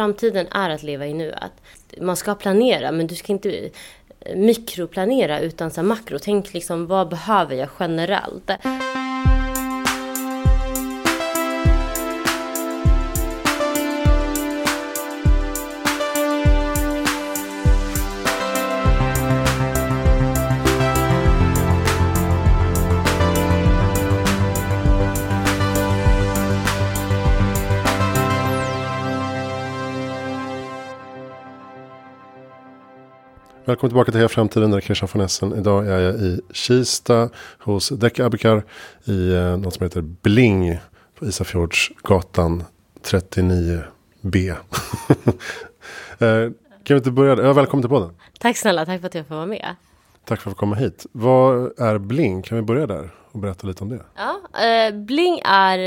framtiden är att leva i nuet. Man ska planera, men du ska inte eh, mikroplanera utan så makro. Tänk liksom, vad behöver jag generellt? Välkommen tillbaka till Heja Framtiden, där är Christian von Essen. Idag är jag i Kista hos Däck Abikar i eh, något som heter Bling på Isafjordsgatan 39B. eh, kan vi inte börja? Ja, välkommen till podden. Tack snälla, tack för att jag får vara med. Tack för att få komma hit. Vad är Bling? Kan vi börja där och berätta lite om det? Ja, eh, Bling är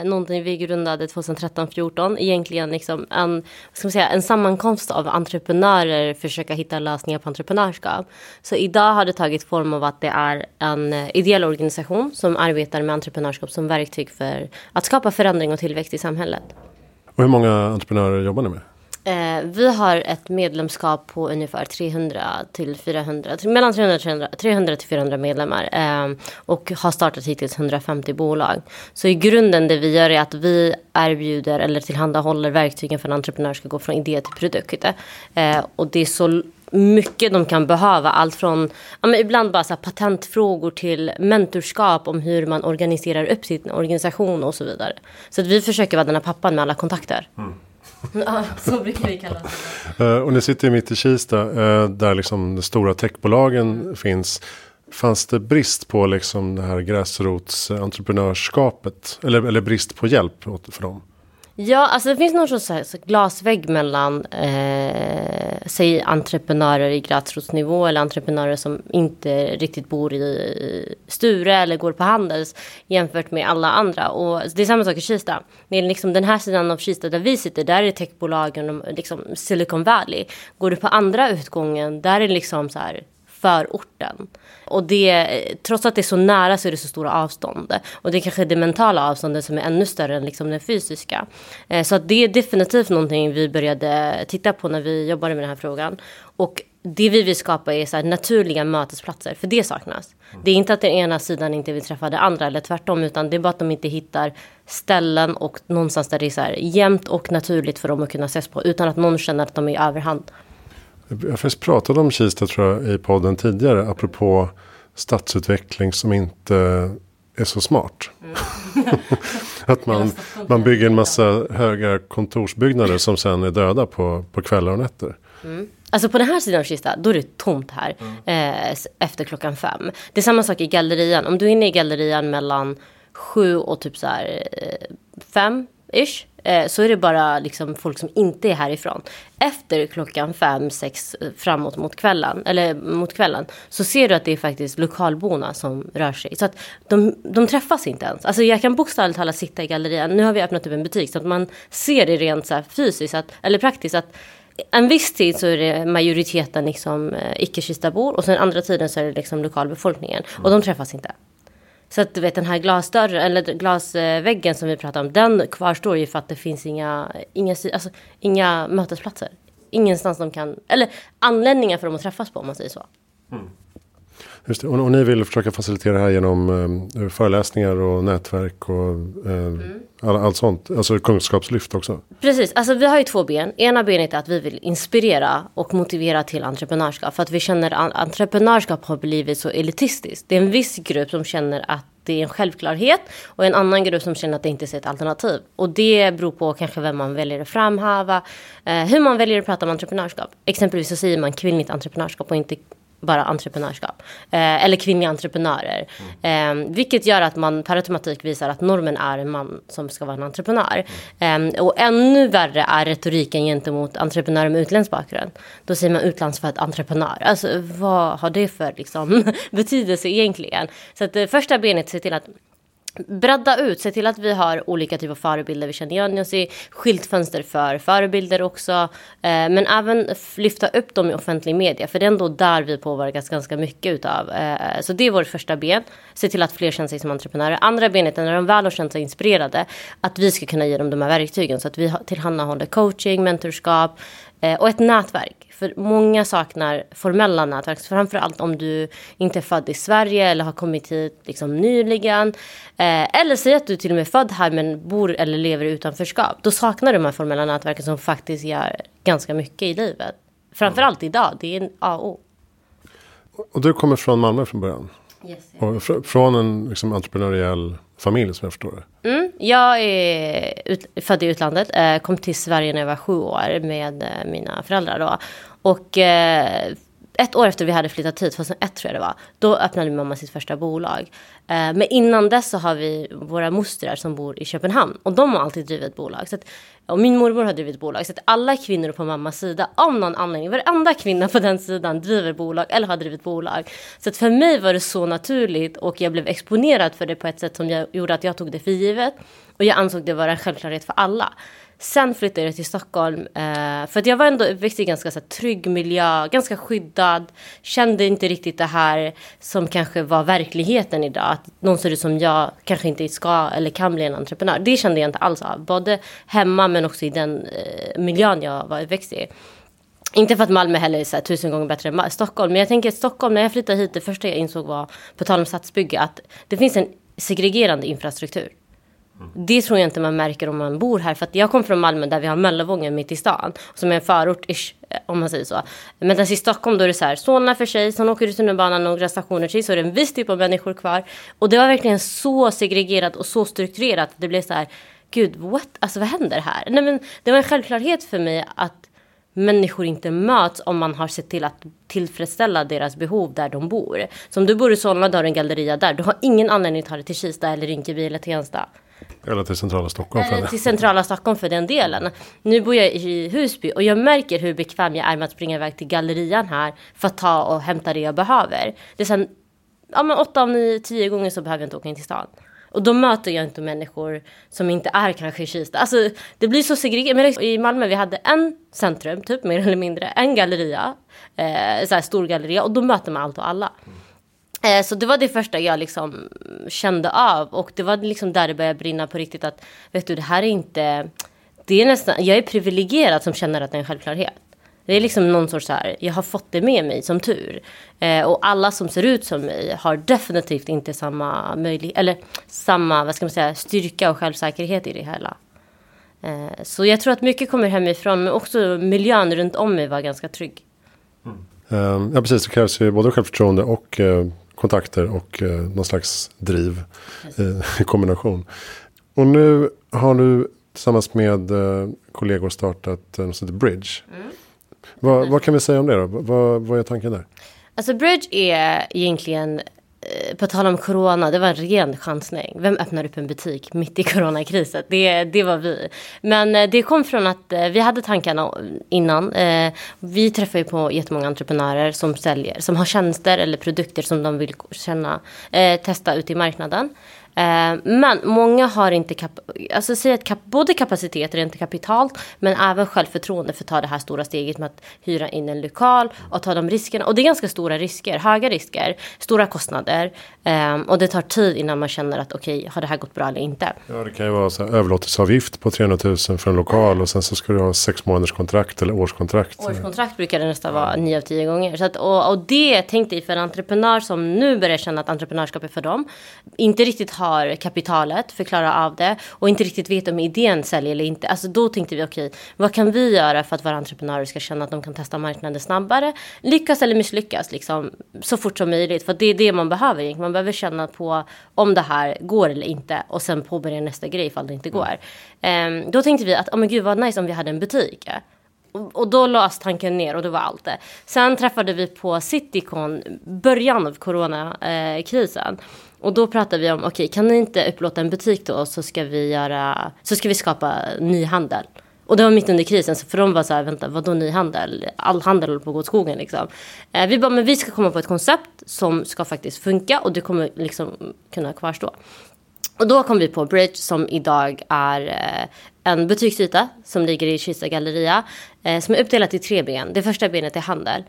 eh, någonting vi grundade 2013-14. Egentligen liksom en, ska man säga, en sammankomst av entreprenörer försöka hitta lösningar på entreprenörskap. Så idag har det tagit form av att det är en eh, ideell organisation som arbetar med entreprenörskap som verktyg för att skapa förändring och tillväxt i samhället. Och hur många entreprenörer jobbar ni med? Eh, vi har ett medlemskap på ungefär 300 till 400, mellan 300, 300, 300 till 400 medlemmar. Eh, och har startat hittills 150 bolag. Så i grunden det vi gör är att vi erbjuder eller tillhandahåller verktygen för en entreprenör ska gå från idé till produkt. Eh, och det är så mycket de kan behöva. Allt från ja, men ibland bara så patentfrågor till mentorskap om hur man organiserar upp sin organisation och så vidare. Så att vi försöker vara den här pappan med alla kontakter. Mm. Ja, så brukar vi kalla det. Uh, och ni sitter mitt i Kista uh, där liksom de stora techbolagen mm. finns. Fanns det brist på liksom det här gräsrotsentreprenörskapet? Eller, eller brist på hjälp för dem? Ja, alltså det finns någon sorts glasvägg mellan eh, säg entreprenörer i gräsrotsnivå eller entreprenörer som inte riktigt bor i Sture eller går på Handels jämfört med alla andra. Och det är samma sak i Kista. Men liksom den här sidan av Kista där vi sitter, där är techbolagen och liksom Silicon Valley. Går du på andra utgången, där är det liksom så här förorten. Och det, trots att det är så nära så är det så stora avstånd. Och det är kanske det mentala avståndet som är ännu större än liksom det fysiska. Eh, så att det är definitivt någonting vi började titta på när vi jobbade med den här frågan. Och det vi vill skapa är så naturliga mötesplatser, för det saknas. Det är inte att den ena sidan inte vill träffa den andra eller tvärtom, utan det är bara att de inte hittar ställen och någonstans där det är så här jämnt och naturligt för dem att kunna ses på, utan att någon känner att de är i överhand. Jag har faktiskt pratat om Kista tror jag i podden tidigare. Apropå stadsutveckling som inte är så smart. Mm. att man, man bygger en massa höga kontorsbyggnader som sen är döda på, på kvällar och nätter. Mm. Alltså på den här sidan av Kista, då är det tomt här. Mm. Eh, efter klockan fem. Det är samma sak i gallerian. Om du är inne i gallerian mellan sju och typ så här eh, fem ish. Eh, så är det bara liksom folk som inte är härifrån. Efter klockan fem, sex eh, framåt mot kvällen, eller mot kvällen, så ser du att det är faktiskt lokalborna som rör sig. Så att de, de träffas inte ens. Alltså jag kan bokstavligt talat sitta i gallerian. Nu har vi öppnat upp en butik så att man ser det rent så fysiskt, att, eller praktiskt, att en viss tid så är det majoriteten liksom eh, icke-kistabor och sen andra tiden så är det liksom lokalbefolkningen. Och de träffas inte. Så att du vet den här glasdörren eller glasväggen som vi pratade om. Den kvarstår ju för att det finns inga, inga, alltså, inga mötesplatser. Ingenstans de kan, eller anledningar för dem att träffas på om man säger så. Mm. Just. Och, och, ni vill försöka facilitera det här genom eh, föreläsningar och nätverk och eh, mm. all, allt sånt. Alltså kunskapslyft också. Precis, alltså vi har ju två ben. Ena benet är att vi vill inspirera och motivera till entreprenörskap. För att vi känner att entreprenörskap har blivit så elitistiskt. Det är en viss grupp som känner att det är en självklarhet och en annan grupp som känner att det inte är ett alternativ. Och det beror på kanske vem man väljer att framhäva, eh, hur man väljer att prata om entreprenörskap. Exempelvis så säger man kvinnligt entreprenörskap och inte bara entreprenörskap. Eh, eller kvinnliga entreprenörer. Mm. Eh, vilket gör att man per automatik visar att normen är en man som ska vara en entreprenör. Mm. Eh, och ännu värre är retoriken gentemot entreprenörer med utländsk bakgrund. Då säger man utlandsfödd entreprenör. Alltså vad har det för liksom, betydelse egentligen? Så att det första benet ser till att bredda ut, se till att vi har olika typer av förebilder vi känner igen oss i. Skyltfönster för förebilder också. Eh, men även lyfta upp dem i offentlig media. För det är ändå där vi påverkas ganska mycket utav. Eh, så det är vårt första ben. Se till att fler känner sig som entreprenörer. Andra benet är när de väl har känt sig inspirerade. Att vi ska kunna ge dem de här verktygen. Så att vi tillhandahåller coaching, mentorskap eh, och ett nätverk. För många saknar formella nätverk. Framförallt om du inte är född i Sverige eller har kommit hit liksom nyligen. Eh, eller säg att du till och med är född här men bor eller lever i utanförskap. Då saknar du de här formella nätverken som faktiskt gör ganska mycket i livet. Framförallt idag. Det är en A och O. Och du kommer från Malmö från början? Yes, yeah. och fr från en liksom, entreprenöriell familj som jag förstår det. Mm, jag är ut, född i utlandet. Eh, kom till Sverige när jag var sju år med eh, mina föräldrar. Då. Och eh, ett år efter vi hade flyttat hit, 2001 tror jag det var, då öppnade min mamma sitt första bolag. Eh, men innan dess så har vi våra mostrar som bor i Köpenhamn och de har alltid drivit bolag. Så att, och min mormor har drivit bolag. Så att alla kvinnor på mammas sida, om någon anledning, varenda kvinna på den sidan driver bolag eller har drivit bolag. Så att för mig var det så naturligt och jag blev exponerad för det på ett sätt som jag, gjorde att jag tog det för givet. Och jag ansåg det vara en självklarhet för alla. Sen flyttade jag till Stockholm. Eh, för att jag var ändå uppväxt i ganska så här, trygg miljö, ganska skyddad. Kände inte riktigt det här som kanske var verkligheten idag. Att någon ser ut som jag kanske inte ska eller kan bli en entreprenör. Det kände jag inte alls av. Både hemma men också i den eh, miljön jag var uppväxt i. Inte för att Malmö heller är så här, tusen gånger bättre än Stockholm. Men jag tänker att Stockholm, när jag flyttade hit, det första jag insåg var, på tal om stadsbygge, att det finns en segregerande infrastruktur. Det tror jag inte man märker om man bor här. För att jag kommer från Malmö där vi har Möllevången mitt i stan. Som är en förort, ish, eh, om man säger så. Men alltså i Stockholm då är det så här, Solna för sig, sen åker du tunnelbanan några stationer till så är det en viss typ av människor kvar. Och det var verkligen så segregerat och så strukturerat. Det blev så här, gud, what? Alltså vad händer här? Nej men det var en självklarhet för mig att människor inte möts om man har sett till att tillfredsställa deras behov där de bor. Så om du bor i Solna, du har en galleria där. Du har ingen anledning att ta dig till Kista eller Rinkeby eller Tensta. Eller till centrala Stockholm. Eller till centrala Stockholm för den delen. Nu bor jag i Husby och jag märker hur bekväm jag är med att springa iväg till gallerian här för att ta och hämta det jag behöver. Det är sen, ja men åtta av nio, tio gånger så behöver jag inte åka in till stan. Och då möter jag inte människor som inte är kanske i Kista. Alltså det blir så segregerat. I Malmö vi hade en centrum, typ mer eller mindre, en galleria, eh, så här stor galleria och då möter man allt och alla. Eh, Eh, så det var det första jag liksom kände av och det var liksom där det började brinna på riktigt att vet du det här är inte, det är nästan, jag är privilegierad som känner att det är en självklarhet. Det är liksom någon sorts så här, jag har fått det med mig som tur. Eh, och alla som ser ut som mig har definitivt inte samma möjlighet, eller samma, vad ska man säga, styrka och självsäkerhet i det hela. Eh, så jag tror att mycket kommer hemifrån, men också miljön runt om mig var ganska trygg. Mm. Eh, ja precis, det krävs ju både självförtroende och eh, kontakter och eh, någon slags driv eh, i kombination. Och nu har du tillsammans med eh, kollegor startat eh, något som heter Bridge. Mm. Vad, vad, kan vi säga om det då? Vad, vad är tanken där? Alltså Bridge är egentligen Eh, på tal om corona, det var en ren chansning. Vem öppnar upp en butik mitt i coronakrisen? Det, det var vi. Men eh, det kom från att eh, vi hade tankarna innan. Vi träffar ju på jättemånga entreprenörer som säljer, som har tjänster eller produkter som de vill känna, testa ute i marknaden. Eh, men många har inte kap alltså, säg att kap både kapacitet rent kapitalt men även självförtroende för att ta det här stora steget med att hyra in en lokal och ta de riskerna. Och det är ganska stora risker, höga risker, stora kostnader. Um, och det tar tid innan man känner att okej, okay, har det här gått bra eller inte? Ja, det kan ju vara så här, överlåtelseavgift på 300 000 för en lokal och sen så ska du ha sex månaders kontrakt eller årskontrakt. Årskontrakt brukar det nästan vara 9 av 10 gånger. Så att, och, och det tänkte jag för en entreprenör som nu börjar känna att entreprenörskap är för dem. Inte riktigt har kapitalet för att klara av det och inte riktigt vet om idén säljer eller inte. Alltså då tänkte vi okej, okay, vad kan vi göra för att våra entreprenörer ska känna att de kan testa marknaden snabbare, lyckas eller misslyckas liksom så fort som möjligt. För det är det man behöver egentligen. Man behöver känna på om det här går eller inte och sen påbörja nästa grej ifall det inte går. Um, då tänkte vi att, oh men gud vad nice om vi hade en butik. Och, och då lades tanken ner och det var allt det. Sen träffade vi på Citycon, början av coronakrisen. Och då pratade vi om, okej, okay, kan ni inte upplåta en butik då så ska vi göra, så ska vi skapa ny handel. Och det var mitt under krisen, så för de var så här, vänta, vadå ny handel? All handel håller på att gå åt skogen liksom. Eh, vi bara, men vi ska komma på ett koncept som ska faktiskt funka och det kommer liksom kunna kvarstå. Och då kom vi på Bridge som idag är eh, en butiksyta som ligger i Kista galleria. Eh, som är uppdelat i tre ben. Det första benet är handel.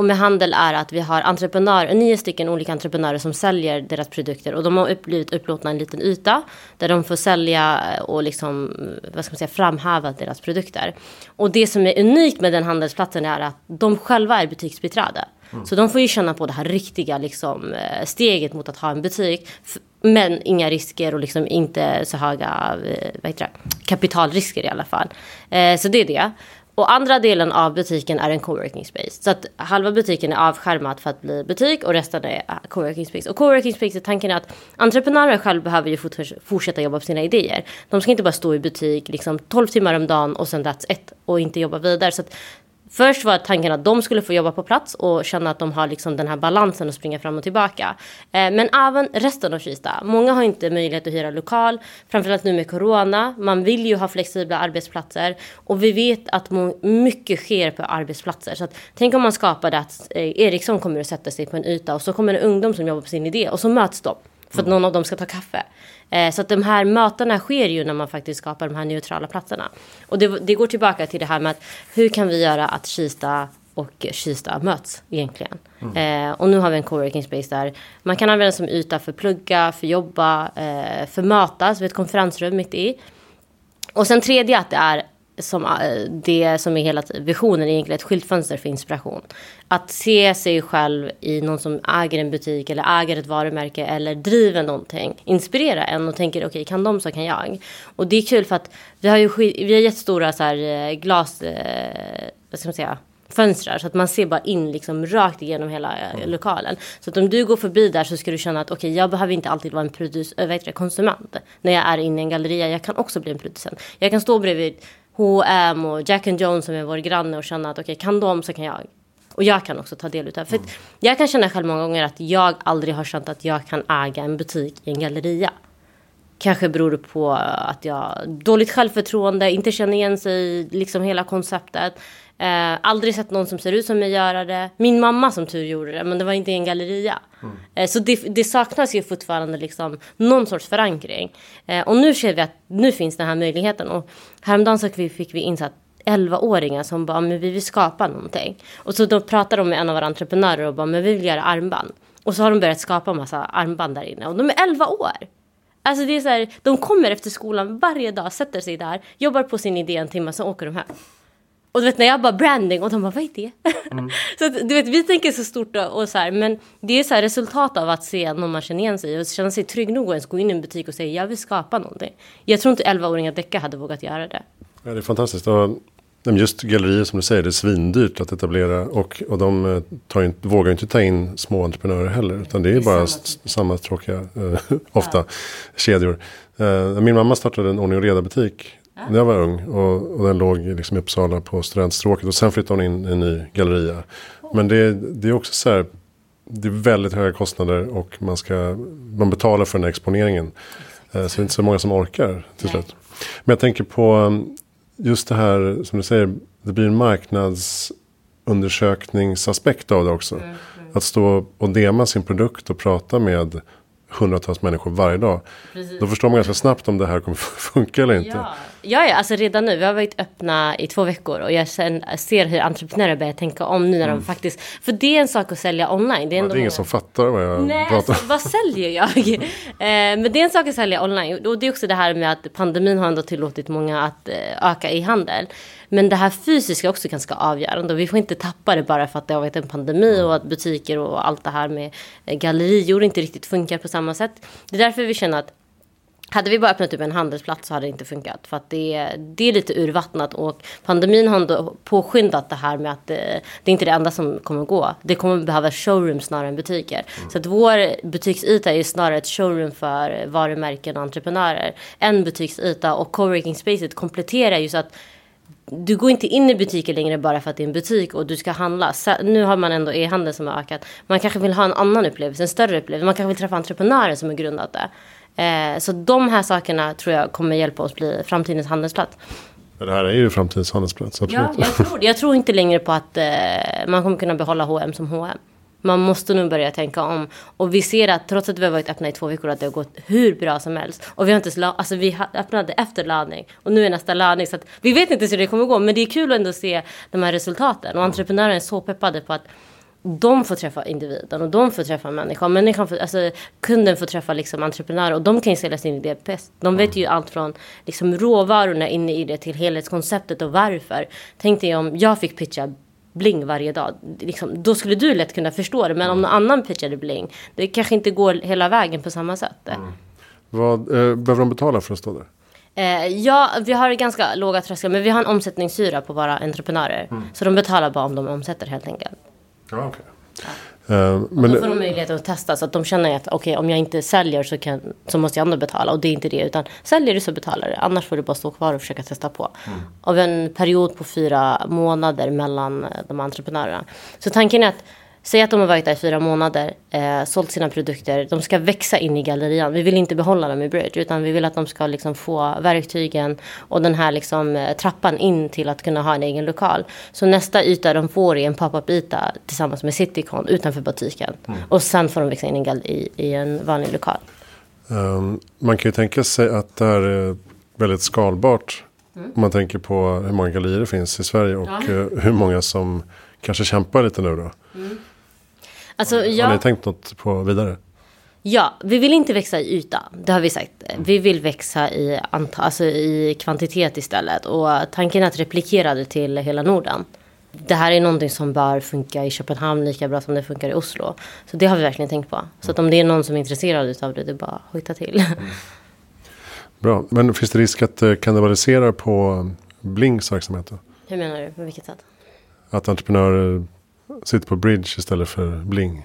Och med handel är att vi har entreprenörer, nio stycken olika entreprenörer som säljer deras produkter. Och de har blivit upplåtna en liten yta där de får sälja och liksom, vad ska man säga, framhäva deras produkter. Och det som är unikt med den handelsplatsen är att de själva är butiksbiträde. Mm. Så de får ju känna på det här riktiga liksom, eh, steget mot att ha en butik. Men inga risker och liksom inte så höga eh, vad heter det, kapitalrisker i alla fall. Eh, så det är det. Och andra delen av butiken är en coworking space. Så att halva butiken är avskärmad för att bli butik och resten är äh, coworking space. Och coworking space är tanken att entreprenörer själv behöver ju fortsätta jobba på sina idéer. De ska inte bara stå i butik liksom 12 timmar om dagen och sen that's it och inte jobba vidare. Så att Först var tanken att de skulle få jobba på plats och känna att de har liksom den här balansen att springa fram och tillbaka. Eh, men även resten av Kista. Många har inte möjlighet att hyra lokal, framförallt nu med corona. Man vill ju ha flexibla arbetsplatser och vi vet att mycket sker på arbetsplatser. Så att, tänk om man skapade att eh, Ericsson kommer att sätta sig på en yta och så kommer en ungdom som jobbar på sin idé och så möts de för att någon av dem ska ta kaffe. Eh, så att de här mötena sker ju när man faktiskt skapar de här neutrala platserna. Och det, det går tillbaka till det här med att hur kan vi göra att Kista och Kista möts egentligen. Mm. Eh, och nu har vi en coworking space där man kan använda som yta för plugga, för jobba, eh, för mötas, vi har ett konferensrum mitt i. Och sen tredje att det är som, eh, det som är hela visionen är egentligen ett skyltfönster för inspiration. Att se sig själv i någon som äger en butik eller äger ett varumärke eller driver någonting. Inspirera en och tänker okej okay, kan de så kan jag. Och det är kul för att vi har ju vi har jättestora så här, eh, glas, eh, vad ska man säga, fönstrar så att man ser bara in liksom rakt igenom hela mm. lokalen. Så att om du går förbi där så ska du känna att okej, okay, jag behöver inte alltid vara en äh, det, konsument när jag är inne i en galleria. Jag kan också bli en producent. Jag kan stå bredvid H&M och Jack and Jones som är vår granne och känna att okej, okay, kan de så kan jag. Och jag kan också ta del utav För mm. jag kan känna själv många gånger att jag aldrig har känt att jag kan äga en butik i en galleria. Kanske beror det på att jag har dåligt självförtroende, inte känner igen sig liksom hela konceptet. Eh, aldrig sett någon som ser ut som mig göra det. Min mamma som tur gjorde det, men det var inte en galleria. Mm. Eh, så det, det, saknas ju fortfarande liksom någon sorts förankring. Eh, och nu ser vi att nu finns den här möjligheten. Och häromdagen så fick vi insatt 11-åringar som bara, men vi vill skapa någonting. Och så då pratar de med en av våra entreprenörer och bara, men vi vill göra armband. Och så har de börjat skapa en massa armband där inne. Och de är 11 år. Alltså det är så här, de kommer efter skolan varje dag, sätter sig där, jobbar på sin idé en timme, så åker de hem. Och du vet när jag bara branding och de bara vad är det? Mm. så du vet vi tänker så stort och, och, så här men det är så här resultat av att se någon man känner igen sig och känna sig trygg nog att ens gå in i en butik och säga jag vill skapa någonting. Jag tror inte 11-åringar Decca hade vågat göra det. Ja, det är fantastiskt. Och just gallerier som du säger, det är svindyrt att etablera och, och de eh, tar inte, vågar inte ta in små entreprenörer heller. Utan det är, det är bara samma, samma tråkiga, äh, ofta, ja. kedjor. Äh, min mamma startade en ordning och reda butik när jag var ung. Och, och den låg liksom i Uppsala på studentstråket. Och sen flyttade hon in i en ny galleria. Men det, det är också så här. Det är väldigt höga kostnader och man, ska, man betalar för den här exponeringen. Eh, så det är inte så många som orkar till slut. Men jag tänker på um, just det här som du säger. Det blir en marknadsundersökningsaspekt av det också. Mm, mm. Att stå och dema sin produkt och prata med hundratals människor varje dag. Precis. Då förstår man ganska snabbt om det här kommer funka eller inte. Ja. Ja, ja, alltså redan nu. Vi har varit öppna i två veckor och jag ser hur entreprenörer börjar tänka om nu när mm. de faktiskt. För det är en sak att sälja online. Det är, ja, det är ingen som fattar vad jag Nej, pratar om. vad säljer jag? eh, men det är en sak att sälja online. Och det är också det här med att pandemin har ändå tillåtit många att eh, öka i handel. Men det här fysiska är också ganska avgörande. Och vi får inte tappa det bara för att det har varit en pandemi mm. och att butiker och allt det här med eh, gallerior inte riktigt funkar på samma sätt. Det är därför vi känner att hade vi bara öppnat upp en handelsplats så hade det inte funkat. För att det, det är lite urvattnat och pandemin har ändå påskyndat det här med att det, det är inte det enda som kommer gå. Det kommer behöva showrooms snarare än butiker. Mm. Så att vår butiksyta är snarare ett showroom för varumärken och entreprenörer. En butiksyta och coworking spacet kompletterar ju så att du går inte in i butiker längre bara för att det är en butik och du ska handla. Så, nu har man ändå e-handel som har ökat. Man kanske vill ha en annan upplevelse, en större upplevelse. Man kanske vill träffa entreprenörer som har grundat det. Eh, så de här sakerna tror jag kommer hjälpa oss bli framtidens handelsplats. Det här är ju framtidens handelsplats, absolut. Ja, jag tror, jag tror inte längre på att eh, man kommer kunna behålla H&M som H&M. Man måste nog börja tänka om. Och vi ser att trots att vi har varit öppna i två veckor att det har gått hur bra som helst. Och vi har inte alltså vi öppnade efter laddning. Och nu är nästa laddning. Så att vi vet inte hur det kommer gå. Men det är kul ändå att se de här resultaten. Och entreprenörer är så peppade på att de får träffa individen och de får träffa människan. Människan får, alltså, kunden får träffa liksom entreprenörer och de kan ju sälja sin idé bäst. De vet ju allt från liksom, råvarorna inne i det till helhetskonceptet och varför. Tänk dig om jag fick pitcha bling varje dag. Liksom, då skulle du lätt kunna förstå det. Men om någon annan pitchade bling. Det kanske inte går hela vägen på samma sätt. Mm. Vad eh, behöver de betala för att stå där? Eh, ja, vi har ganska låga trösklar. Men vi har en omsättningshyra på våra entreprenörer. Mm. Så de betalar bara om de omsätter helt enkelt. Ja, okay. Ja. Uh, men, då får de möjlighet att testa så att de känner att okej okay, om jag inte säljer så, kan, så måste jag ändå betala och det är inte det utan säljer du så betalar du annars får du bara stå kvar och försöka testa på. Mm. Av en period på fyra månader mellan eh, de entreprenörerna. Så tanken är att Säg att de har varit där i fyra månader, eh, sålt sina produkter. De ska växa in i gallerian. Vi vill inte behålla dem i Bridge utan vi vill att de ska liksom få verktygen och den här liksom, eh, trappan in till att kunna ha en egen lokal. Så nästa yta de får är en pop-up yta tillsammans med Citycon utanför butiken. Mm. Och sen får de växa in i, i en vanlig lokal. Um, man kan ju tänka sig att det här är väldigt skalbart. Mm. Om man tänker på hur många gallerier det finns i Sverige och ja. uh, hur många som kanske kämpar lite nu då. Mm. Alltså, jag... Har ni tänkt något på vidare? Ja, vi vill inte växa i yta. Det har vi sagt. Vi vill växa i, alltså i kvantitet istället. Och tanken är att replikera det till hela Norden. Det här är någonting som bör funka i Köpenhamn lika bra som det funkar i Oslo. Så det har vi verkligen tänkt på. Så att om det är någon som är intresserad av det, det är bara att hojta till. Mm. Bra, men finns det risk att det kannibaliserar på Blinks verksamhet? Hur menar du? På vilket sätt? Att entreprenörer sitter på Bridge istället för Bling.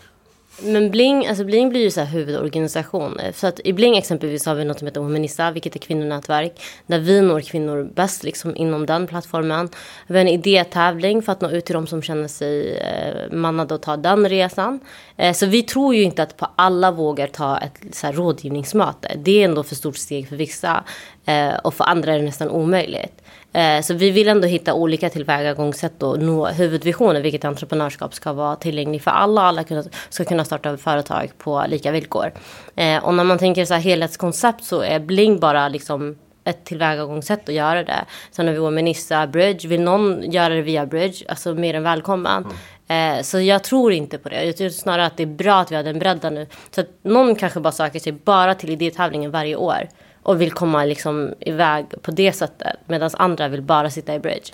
Men Bling, alltså Bling blir ju så här huvudorganisation. Eh, så att i Bling exempelvis har vi något som heter Humanista, vilket är kvinnonätverk. Där vi når kvinnor bäst liksom inom den plattformen. Vi har en idétävling för att nå ut till de som känner sig eh, mannade att ta den resan. Eh, så vi tror ju inte att på alla vågar ta ett så här, rådgivningsmöte. Det är ändå för stort steg för vissa. Eh, och för andra är det nästan omöjligt. Eh, så vi vill ändå hitta olika tillvägagångssätt och nå huvudvisionen, vilket entreprenörskap ska vara tillgängligt för alla. Alla ska kunna starta företag på lika villkor. Eh, och när man tänker så här helhetskoncept så är Bling bara liksom ett tillvägagångssätt att göra det. Sen har vi Womanissa Bridge. Vill någon göra det via Bridge, alltså mer än välkommen. Mm. Eh, så jag tror inte på det. Jag tror snarare att det är bra att vi har den bredden nu. Så att någon kanske bara söker sig bara till idétävlingen varje år och vill komma liksom iväg på det sättet. Medan andra vill bara sitta i bridge.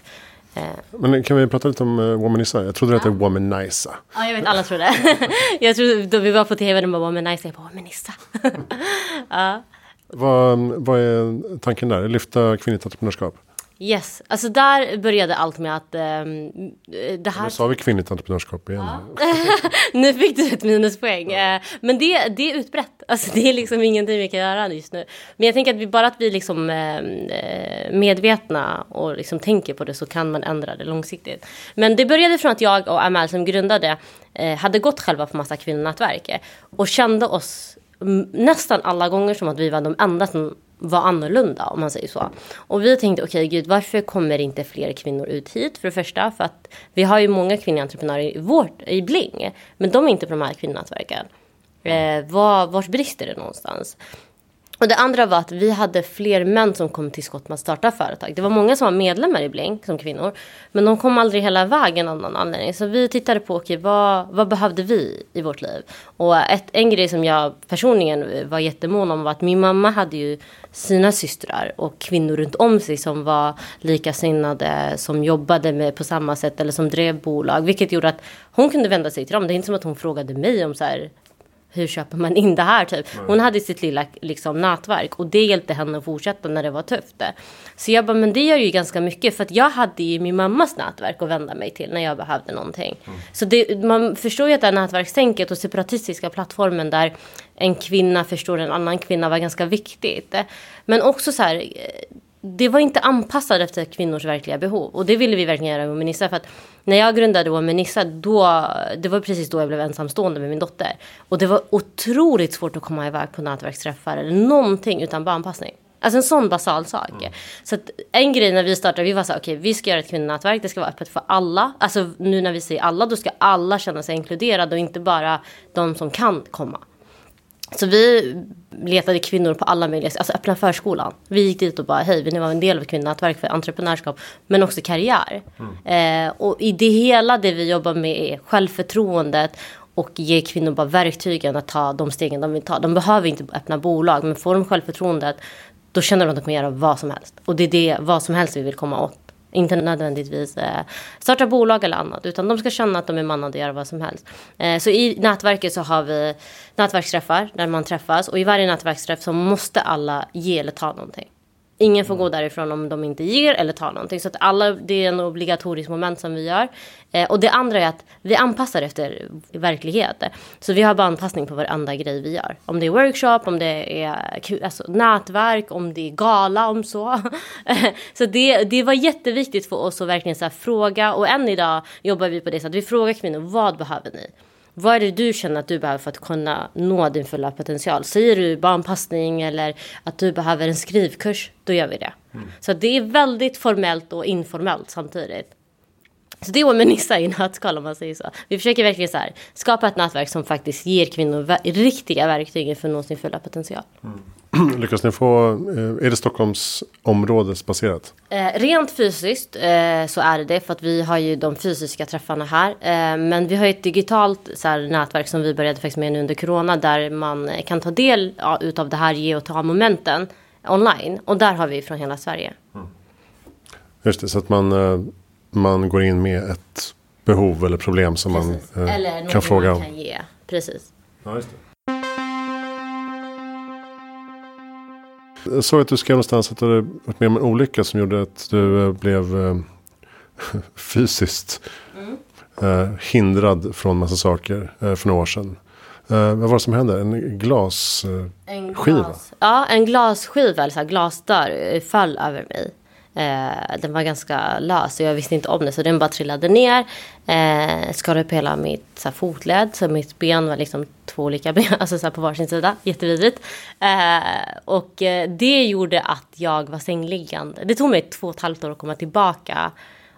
Eh. Men kan vi prata lite om uh? Jag trodde ja. det hette Womanisa. Ja, jag vet. Alla tror det. jag trodde, då vi var på tv, de bara Womanisa. Jag bara Womanisa. ja. vad, vad är tanken där? Lyfta kvinnligt entreprenörskap? Yes, alltså där började allt med att um, det här... Nu sa vi kvinnligt entreprenörskap igen. Ja. nu fick du ett minuspoäng. Ja. Uh, men det, det är utbrett. Alltså det är liksom ingenting vi kan göra just nu. Men jag tänker att vi, bara att vi liksom uh, medvetna och liksom tänker på det så kan man ändra det långsiktigt. Men det började från att jag och Amal som grundade uh, hade gått själva på massa kvinnonätverk och kände oss nästan alla gånger som att vi var de enda som var annorlunda om man säger så. Och vi tänkte okej okay, gud varför kommer inte fler kvinnor ut hit? För det första för att vi har ju många kvinnliga entreprenörer i, vårt, i Bling. Men de är inte på de här kvinnonätverken. Eh, var, vart brister det någonstans? Och det andra var att vi hade fler män som kom till skott med att starta företag. Det var många som var medlemmar i Blink som kvinnor. Men de kom aldrig hela vägen av någon anledning. Så vi tittade på, okay, vad, vad behövde vi i vårt liv? Och ett, en grej som jag personligen var jättemån om var att min mamma hade ju sina systrar och kvinnor runt om sig som var likasinnade, som jobbade med på samma sätt eller som drev bolag. Vilket gjorde att hon kunde vända sig till dem. Det är inte som att hon frågade mig om så här, hur köper man in det här typ. Hon hade sitt lilla liksom, nätverk och det hjälpte henne att fortsätta när det var tufft. Så jag bara, men det gör ju ganska mycket för att jag hade ju min mammas nätverk att vända mig till när jag behövde någonting. Mm. Så det, man förstår ju att det här nätverkstänket och separatistiska plattformen där en kvinna förstår en annan kvinna var ganska viktigt. Men också så här, det var inte anpassat efter kvinnors verkliga behov. Och det ville vi verkligen göra med Minissa. För att när jag grundade Womanissa, då, det var precis då jag blev ensamstående med min dotter. Och det var otroligt svårt att komma iväg på nätverksträffar eller någonting utan barnpassning. Alltså en sån basal sak. Mm. Så en grej när vi startade, vi var så här, okej okay, vi ska göra ett kvinnonätverk, det ska vara öppet för alla. Alltså nu när vi säger alla, då ska alla känna sig inkluderade och inte bara de som kan komma. Så vi letade kvinnor på alla möjliga alltså öppna förskolan. Vi gick dit och bara, hej, vill ni vara en del av kvinnonätverk för entreprenörskap, men också karriär. Mm. Eh, och i det hela det vi jobbar med är självförtroendet och ge kvinnor bara verktygen att ta de stegen de vill ta. De behöver inte öppna bolag, men får de självförtroendet, då känner de att de kan göra vad som helst. Och det är det, vad som helst vi vill komma åt. Inte nödvändigtvis eh, starta bolag eller annat, utan de ska känna att de är mannade att göra vad som helst. Eh, så i nätverket så har vi nätverksträffar där man träffas och i varje nätverksträff så måste alla ge eller ta någonting. Ingen får gå därifrån om de inte ger eller tar någonting. Så att alla, det är en obligatorisk moment som vi gör. Eh, och det andra är att vi anpassar efter verklighet. Så vi har bara anpassning på varenda grej vi gör. Om det är workshop, om det är alltså, nätverk, om det är gala, om så. så det, det var jätteviktigt för oss att verkligen så fråga. Och än idag jobbar vi på det så att vi frågar kvinnor, vad behöver ni? Vad är det du känner att du behöver för att kunna nå din fulla potential? Säger du barnpassning eller att du behöver en skrivkurs, då gör vi det. Mm. Så det är väldigt formellt och informellt samtidigt. Så det är Womenissa i nötskal om man säger så. Vi försöker verkligen så här, skapa ett nätverk som faktiskt ger kvinnor riktiga verktyg för att nå sin fulla potential. Mm. Lyckas ni få, eh, är det Stockholms områdesbaserat? Eh, rent fysiskt eh, så är det det för att vi har ju de fysiska träffarna här. Eh, men vi har ett digitalt så här, nätverk som vi började faktiskt med nu under corona där man kan ta del ja, utav det här ge och ta momenten online. Och där har vi från hela Sverige. Mm. Just det, så att man, man går in med ett behov eller problem som Precis. man kan fråga om. Eller kan ge. Precis. Ja, just det. Jag såg att du skrev någonstans att du hade varit med om en olycka som gjorde att du eh, blev äh, fysiskt mm. äh, hindrad från massa saker för några år sedan. vad var det som hände? En glasskiva? En glas, ja, en glasskiva, eller så här, glasdörr, föll över mig. Eh, den var ganska lös och jag visste inte om det så den bara trillade ner. Eh, skadade upp hela mitt så här, fotled så mitt ben var liksom två olika ben, alltså så här, på varsin sida. Jättevidrigt. Eh, och eh, det gjorde att jag var sängliggande. Det tog mig två och ett halvt år att komma tillbaka.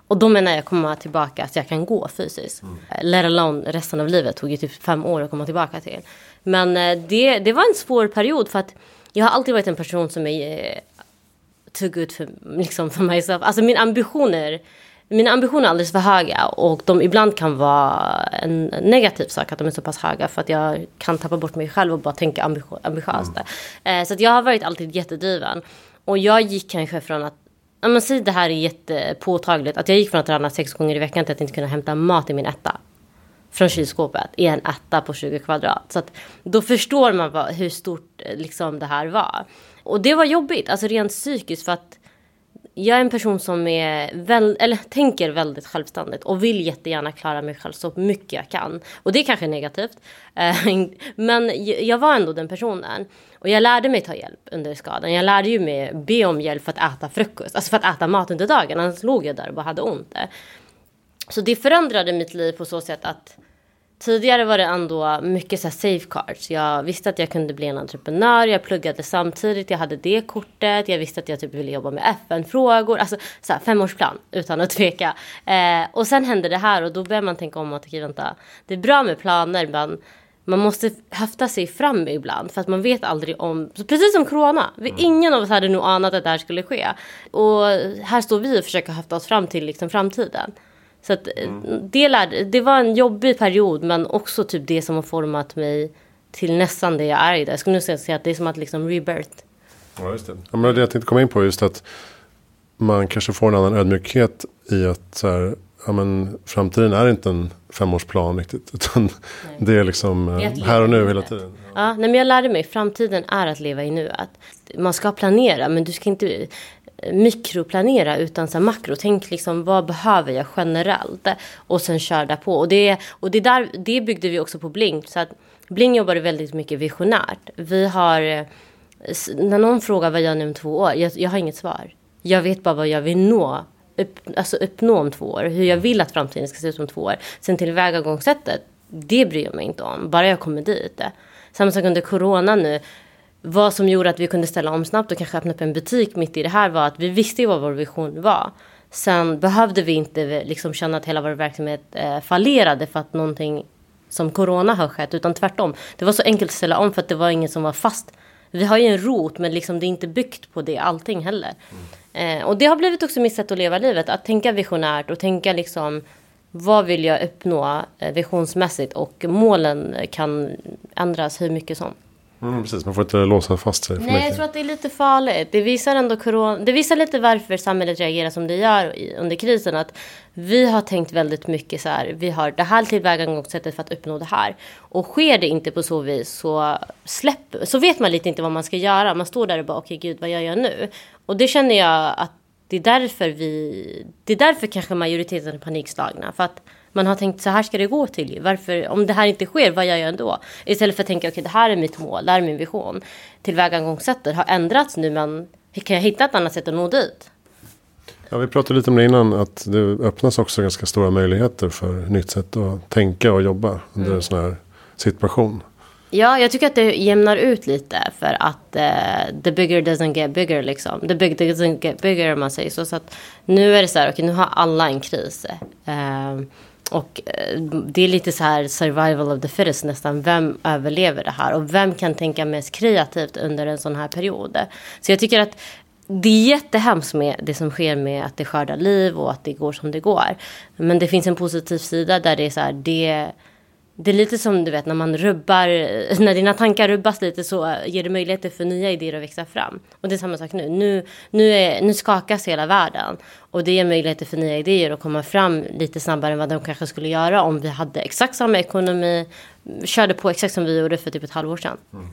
Och då menar jag komma tillbaka så jag kan gå fysiskt. Mm. Let alone resten av livet tog ju typ fem år att komma tillbaka till. Men eh, det, det var en svår period för att jag har alltid varit en person som är eh, too good för, liksom för myself. Alltså mina ambitioner, mina ambitioner är alldeles för höga och de ibland kan vara en negativ sak att de är så pass höga för att jag kan tappa bort mig själv och bara tänka ambitiöst. Mm. Eh, så jag har varit alltid jättedriven. Och jag gick kanske från att Ja, men säg det här är jättepåtagligt. Att jag gick från att träna sex gånger i veckan till att inte kunna hämta mat i min etta. Från kylskåpet i en etta på 20 kvadrat. Så att då förstår man vad, hur stort liksom, det här var. Och det var jobbigt, alltså rent psykiskt för att jag är en person som är väl, eller tänker väldigt självständigt och vill jättegärna klara mig själv så mycket jag kan. Och det är kanske negativt. Eh, men jag var ändå den personen. Och jag lärde mig ta hjälp under skadan. Jag lärde ju mig be om hjälp för att äta frukost, alltså för att äta mat under dagen. Annars låg jag där och bara hade ont. Så det förändrade mitt liv på så sätt att Tidigare var det ändå mycket så safecards. Jag visste att jag kunde bli en entreprenör. Jag pluggade samtidigt. Jag hade det kortet. Jag visste att jag typ ville jobba med FN-frågor. Alltså så här, femårsplan utan att tveka. Eh, och sen hände det här och då börjar man tänka om att okej vänta. Det är bra med planer men man måste höfta sig fram ibland för att man vet aldrig om, precis som corona, mm. ingen av oss hade nog anat att det här skulle ske. Och här står vi och försöker höfta oss fram till liksom framtiden. Så att eh, mm. det, lärde, det var en jobbig period men också typ det som har format mig till nästan det jag är idag. Jag skulle nog säga att det är som att liksom rebirth. Ja, just det. Ja, men det jag tänkte komma in på just att man kanske får en annan ödmjukhet i att så här, ja, men, framtiden är inte en femårsplan riktigt. Utan det är liksom det eh, här och nu hela tiden. Ja, ja nej, men jag lärde mig framtiden är att leva i nuet. Man ska planera men du ska inte mikroplanera utan så makro. Tänk liksom vad behöver jag generellt och sen kör där på. Och det, och det, där, det byggde vi också på Bling. Så att Bling jobbade väldigt mycket visionärt. Vi har, eh, när någon frågar vad jag gör nu om två år, jag, jag har inget svar. Jag vet bara vad jag vill nå upp, alltså uppnå om två år. Hur jag vill att framtiden ska se ut om två år. Sen tillvägagångssättet, det bryr jag mig inte om. Bara jag kommer dit. Samma sak under corona nu vad som gjorde att vi kunde ställa om snabbt och kanske öppna upp en butik mitt i det här var att vi visste vad vår vision var. Sen behövde vi inte liksom känna att hela vår verksamhet eh, fallerade för att någonting som corona har skett, utan tvärtom. Det var så enkelt att ställa om för att det var inget som var fast. Vi har ju en rot, men liksom det är inte byggt på det allting heller. Mm. Eh, och det har blivit också mitt sätt att leva livet, att tänka visionärt och tänka liksom vad vill jag uppnå eh, visionsmässigt och målen kan ändras hur mycket som. Mm, precis, man får inte låsa fast sig för Nej, mycket. jag tror att det är lite farligt. Det visar ändå corona, det visar lite varför samhället reagerar som det gör under krisen. Att vi har tänkt väldigt mycket så här, vi har det här tillvägagångssättet för att uppnå det här. Och sker det inte på så vis så släpp, så vet man lite inte vad man ska göra. Man står där och bara, okej okay, gud, vad gör jag nu? Och det känner jag att det är därför vi, det är därför kanske majoriteten är panikslagna. För att man har tänkt så här ska det gå till. Varför, om det här inte sker, vad gör jag då? Istället för att tänka, okej okay, det här är mitt mål, det här är min vision. Tillvägagångssättet har ändrats nu, men kan jag hitta ett annat sätt att nå dit? Ja, vi pratade lite om det innan, att det öppnas också ganska stora möjligheter för nytt sätt att tänka och jobba under mm. en sån här situation. Ja, jag tycker att det jämnar ut lite för att uh, the bigger doesn't get bigger liksom. The big doesn't get bigger om man säger så. Så att nu är det så här, okej okay, nu har alla en kris. Uh, och uh, det är lite så här survival of the fittest nästan. Vem överlever det här? Och vem kan tänka mest kreativt under en sån här period? Så jag tycker att det är jättehemskt med det som sker med att det skördar liv och att det går som det går. Men det finns en positiv sida där det är så här, det det är lite som du vet när man rubbar, när dina tankar rubbas lite så ger det möjligheter för nya idéer att växa fram. Och det är samma sak nu. Nu, nu, är, nu skakas hela världen. Och det ger möjligheter för nya idéer att komma fram lite snabbare än vad de kanske skulle göra om vi hade exakt samma ekonomi, körde på exakt som vi gjorde för typ ett halvår sedan. Mm.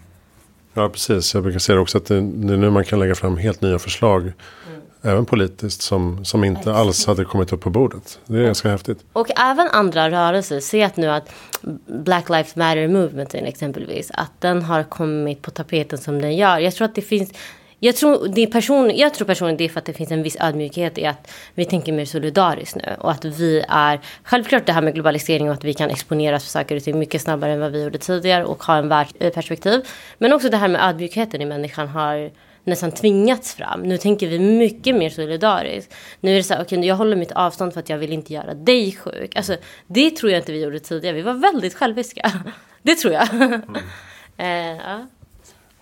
Ja, precis. Jag brukar säga också att det, det är nu man kan lägga fram helt nya förslag. Mm även politiskt, som, som inte alls hade kommit upp på bordet. Det är ganska häftigt. Och även andra rörelser. Se att nu att Black Lives Matter movementen exempelvis, att den har kommit på tapeten som den gör. Jag tror att det finns jag tror, det är person, jag tror personligen det är för att det finns en viss ödmjukhet i att vi tänker mer solidariskt nu. Och att vi är, självklart det här med globalisering och att vi kan exponeras för saker och ting mycket snabbare än vad vi gjorde tidigare och ha en världsperspektiv. Men också det här med ödmjukheten i människan har nästan tvingats fram. Nu tänker vi mycket mer solidariskt. Nu är det så här, okej, okay, jag håller mitt avstånd för att jag vill inte göra dig sjuk. Alltså, det tror jag inte vi gjorde tidigare. Vi var väldigt själviska. Det tror jag. Mm. eh, ja.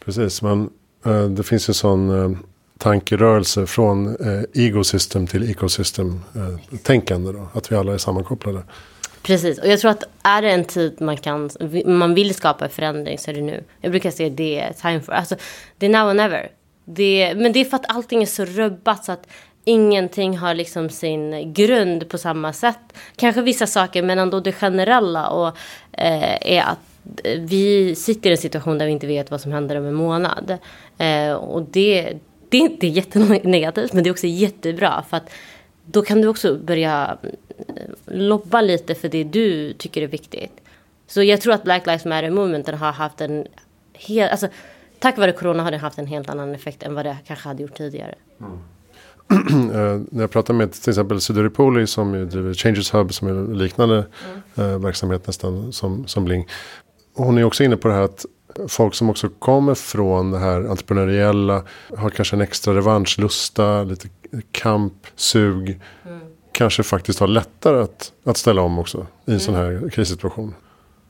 Precis, men eh, det finns en sån eh, tankerörelse från eh, egosystem till ekosystem-tänkande. Eh, att vi alla är sammankopplade. Precis, och jag tror att är det en tid man kan, man vill skapa förändring så är det nu. Jag brukar säga det är time for, alltså det är now or never. Det, men det är för att allting är så rubbat så att ingenting har liksom sin grund på samma sätt. Kanske vissa saker, men ändå det generella och, eh, är att vi sitter i en situation där vi inte vet vad som händer om en månad. Eh, och det, det är inte jättenegativt, men det är också jättebra. För att då kan du också börja eh, lobba lite för det du tycker är viktigt. Så jag tror att Black Lives Matter movementen har haft en hel... alltså tack vare corona har det haft en helt annan effekt än vad det kanske hade gjort tidigare. Mm. uh, när jag pratar med till exempel Suduri Poli som driver Changes Hub som är liknande mm. uh, verksamhet nästan som, som Bling. Hon är också inne på det här att folk som också kommer från det här entreprenöriella har kanske en extra revanschlusta, lite kamp, sug. Mm. Kanske faktiskt har lättare att, att ställa om också i en mm. sån här krissituation.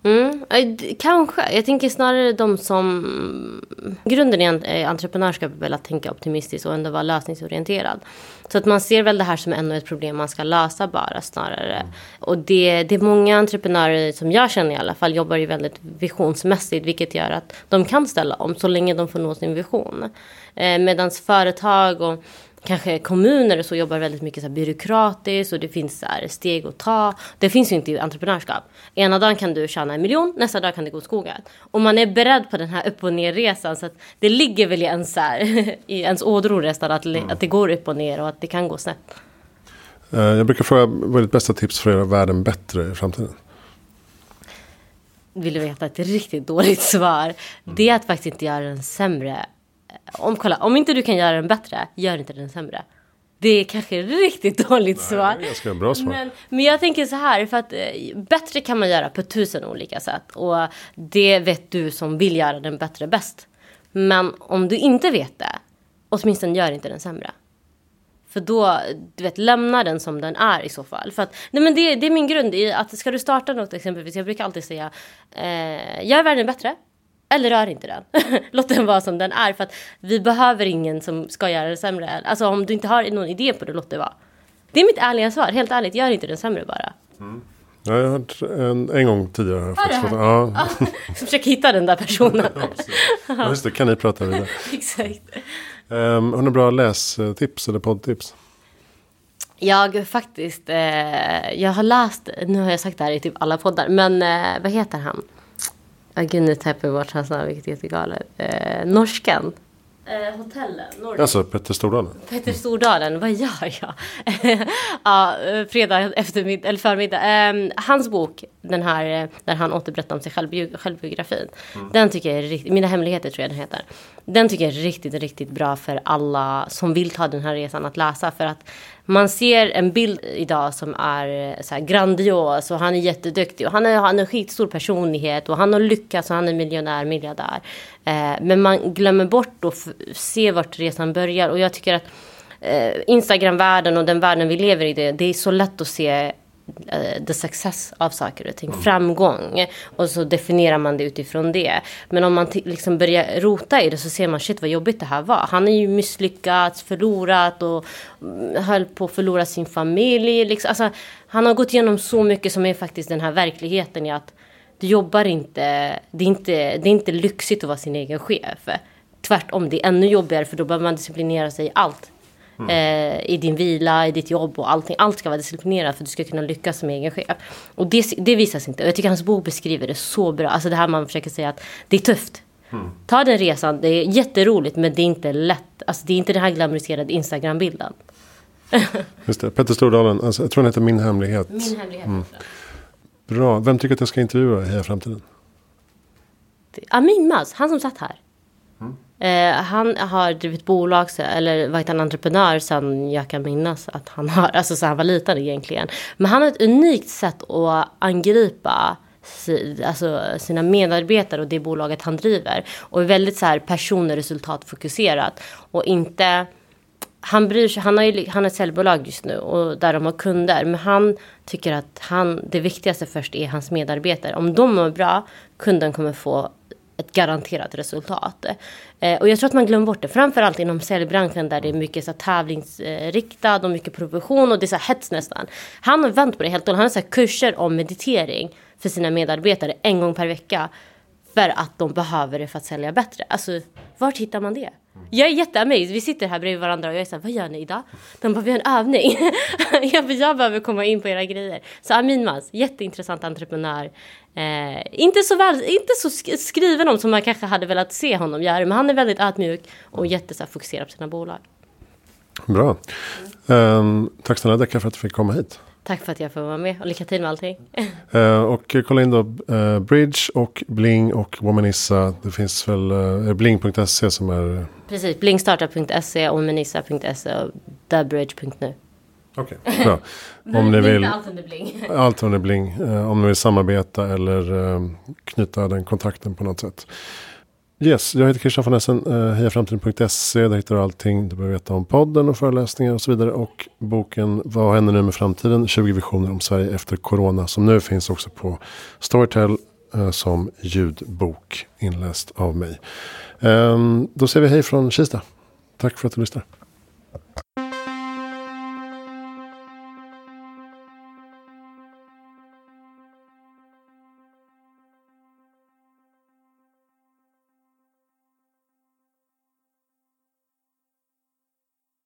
Mm, kanske. Jag tänker snarare de som... Grunden i entreprenörskap är väl att tänka optimistiskt och ändå vara lösningsorienterad. Så att man ser väl det här som ännu ett problem man ska lösa bara snarare. Mm. Och det, det är många entreprenörer som jag känner i alla fall jobbar ju väldigt visionsmässigt. Vilket gör att de kan ställa om så länge de får nå sin vision. Eh, Medan företag och kanske kommuner och så jobbar väldigt mycket så byråkratiskt och det finns så steg att ta. Det finns ju inte i entreprenörskap. Ena dagen kan du tjäna en miljon, nästa dag kan det gå skogen. Och man är beredd på den här upp och ner resan så att det ligger väl i ens, här, i ens ådror nästan att, mm. att det går upp och ner och att det kan gå snett. Eh, jag brukar fråga vad är ditt bästa tips för att göra världen bättre i framtiden? Vill du veta ett riktigt dåligt svar? Mm. Det är att faktiskt inte göra den sämre om, kolla, om inte du kan göra den bättre, gör inte den sämre. Det är kanske riktigt dåligt svar. Nej, ganska bra svar. Men, men jag tänker så här, för att eh, bättre kan man göra på tusen olika sätt. Och det vet du som vill göra den bättre bäst. Men om du inte vet det, åtminstone gör inte den sämre. För då, du vet, lämna den som den är i så fall. För att, nej men det, det är min grund i att ska du starta något exempelvis, jag brukar alltid säga, eh, gör världen bättre. Eller rör inte den. Låt den vara som den är. För att vi behöver ingen som ska göra det sämre. Alltså om du inte har någon idé på det, låt det vara. Det är mitt ärliga svar. Helt ärligt, gör inte den sämre bara. Mm. Ja, jag har hört en, en gång tidigare. Har faktiskt fått, ja. ja. Försöker hitta den där personen. ja, just det. Kan ni prata vidare. Exakt. Um, har ni bra lästips eller poddtips? Jag faktiskt, eh, jag har läst, nu har jag sagt det här i typ alla poddar, men eh, vad heter han? Gud, nu tappar jag bort hans namn, vilket är jättegalet. Eh, norskan. Eh, hotellen. Nordic. Alltså Petter Stordalen. Petter Stordalen, vad gör jag? ja, fredag eftermiddag, eller förmiddag. Eh, hans bok, den här eh, där han återberättar om sig själv, självbiografin. Mm. Den tycker jag är riktigt, Mina hemligheter tror jag den heter. Den tycker jag är riktigt, riktigt bra för alla som vill ta den här resan att läsa. För att man ser en bild idag som är eh, så här grandios och han är jätteduktig och han har han en skitstor personlighet och han har lyckats och han är miljonär, miljardär. Eh, men man glömmer bort att se vart resan börjar och jag tycker att eh, Instagram-världen och den världen vi lever i, det, det är så lätt att se the success av saker och ting, mm. framgång. Och så definierar man det utifrån det. Men om man liksom börjar rota i det så ser man shit vad jobbigt det här var. Han är ju misslyckats, förlorat och mm, höll på att förlora sin familj. Liksom. Alltså, han har gått igenom så mycket som är faktiskt den här verkligheten i att du jobbar inte, det är inte, det är inte lyxigt att vara sin egen chef. Tvärtom, det är ännu jobbigare för då behöver man disciplinera sig i allt. Mm. Eh, I din vila, i ditt jobb och allting. Allt ska vara disciplinerat för att du ska kunna lyckas som egen chef. Och det, det visas inte. Och jag tycker hans bok beskriver det så bra. Alltså det här man försöker säga att det är tufft. Mm. Ta den resan, det är jätteroligt men det är inte lätt. Alltså det är inte den här glamoriserade Instagram-bilden. Just det, Petter Stordalen, alltså, jag tror han heter Min Hemlighet. Min Hemlighet. Mm. Bra, vem tycker att jag ska intervjua i framtiden? Amin Maz, han som satt här. Eh, han har drivit bolag, eller varit en entreprenör sen jag kan minnas att han har, alltså sen han var liten egentligen. Men han har ett unikt sätt att angripa alltså, sina medarbetare och det bolaget han driver. Och är väldigt så här person och resultatfokuserat. Och inte han bryr sig, han har ju, han har ett säljbolag just nu och där de har kunder. Men han tycker att han, det viktigaste först är hans medarbetare. Om de mår bra, kunden kommer få ett garanterat resultat. Eh, och jag tror att man glömmer bort det, framförallt inom säljbranschen där det är mycket så tävlingsriktad och mycket provision och det är så här hets nästan. Han har vänt på det helt och Han har så kurser om meditering för sina medarbetare en gång per vecka. För att de behöver det för att sälja bättre. Alltså, vart hittar man det? Jag är jätteamazed. Vi sitter här bredvid varandra och jag är såhär, vad gör ni idag? De bara, vi har en övning. jag, jag behöver komma in på era grejer. Så Amin Maz, jätteintressant entreprenör. Eh, inte, så väl, inte så skriven om som man kanske hade velat se honom göra. Men han är väldigt ödmjuk och jättefokuserad på sina bolag. Bra. Um, tack snälla Decca för att du fick komma hit. Tack för att jag får vara med och lycka till med allting. uh, och kolla in då uh, Bridge och Bling och Womanissa. Det finns väl uh, bling.se som är... Precis, blingstartup.se, womanissa.se och thebridge.nu. Okej, okay, bra. om ni vill, allt under bling. allt under bling. Uh, om ni vill samarbeta eller uh, knyta den kontakten på något sätt. Yes, jag heter Christian von Essen, uh, hejaframtiden.se. Där hittar du allting du behöver veta om podden och föreläsningar och så vidare. Och boken Vad händer nu med framtiden? 20 visioner om Sverige efter corona. Som nu finns också på Storytel som ljudbok inläst av mig. Um, då säger vi hej från Kista. Tack för att du lyssnar.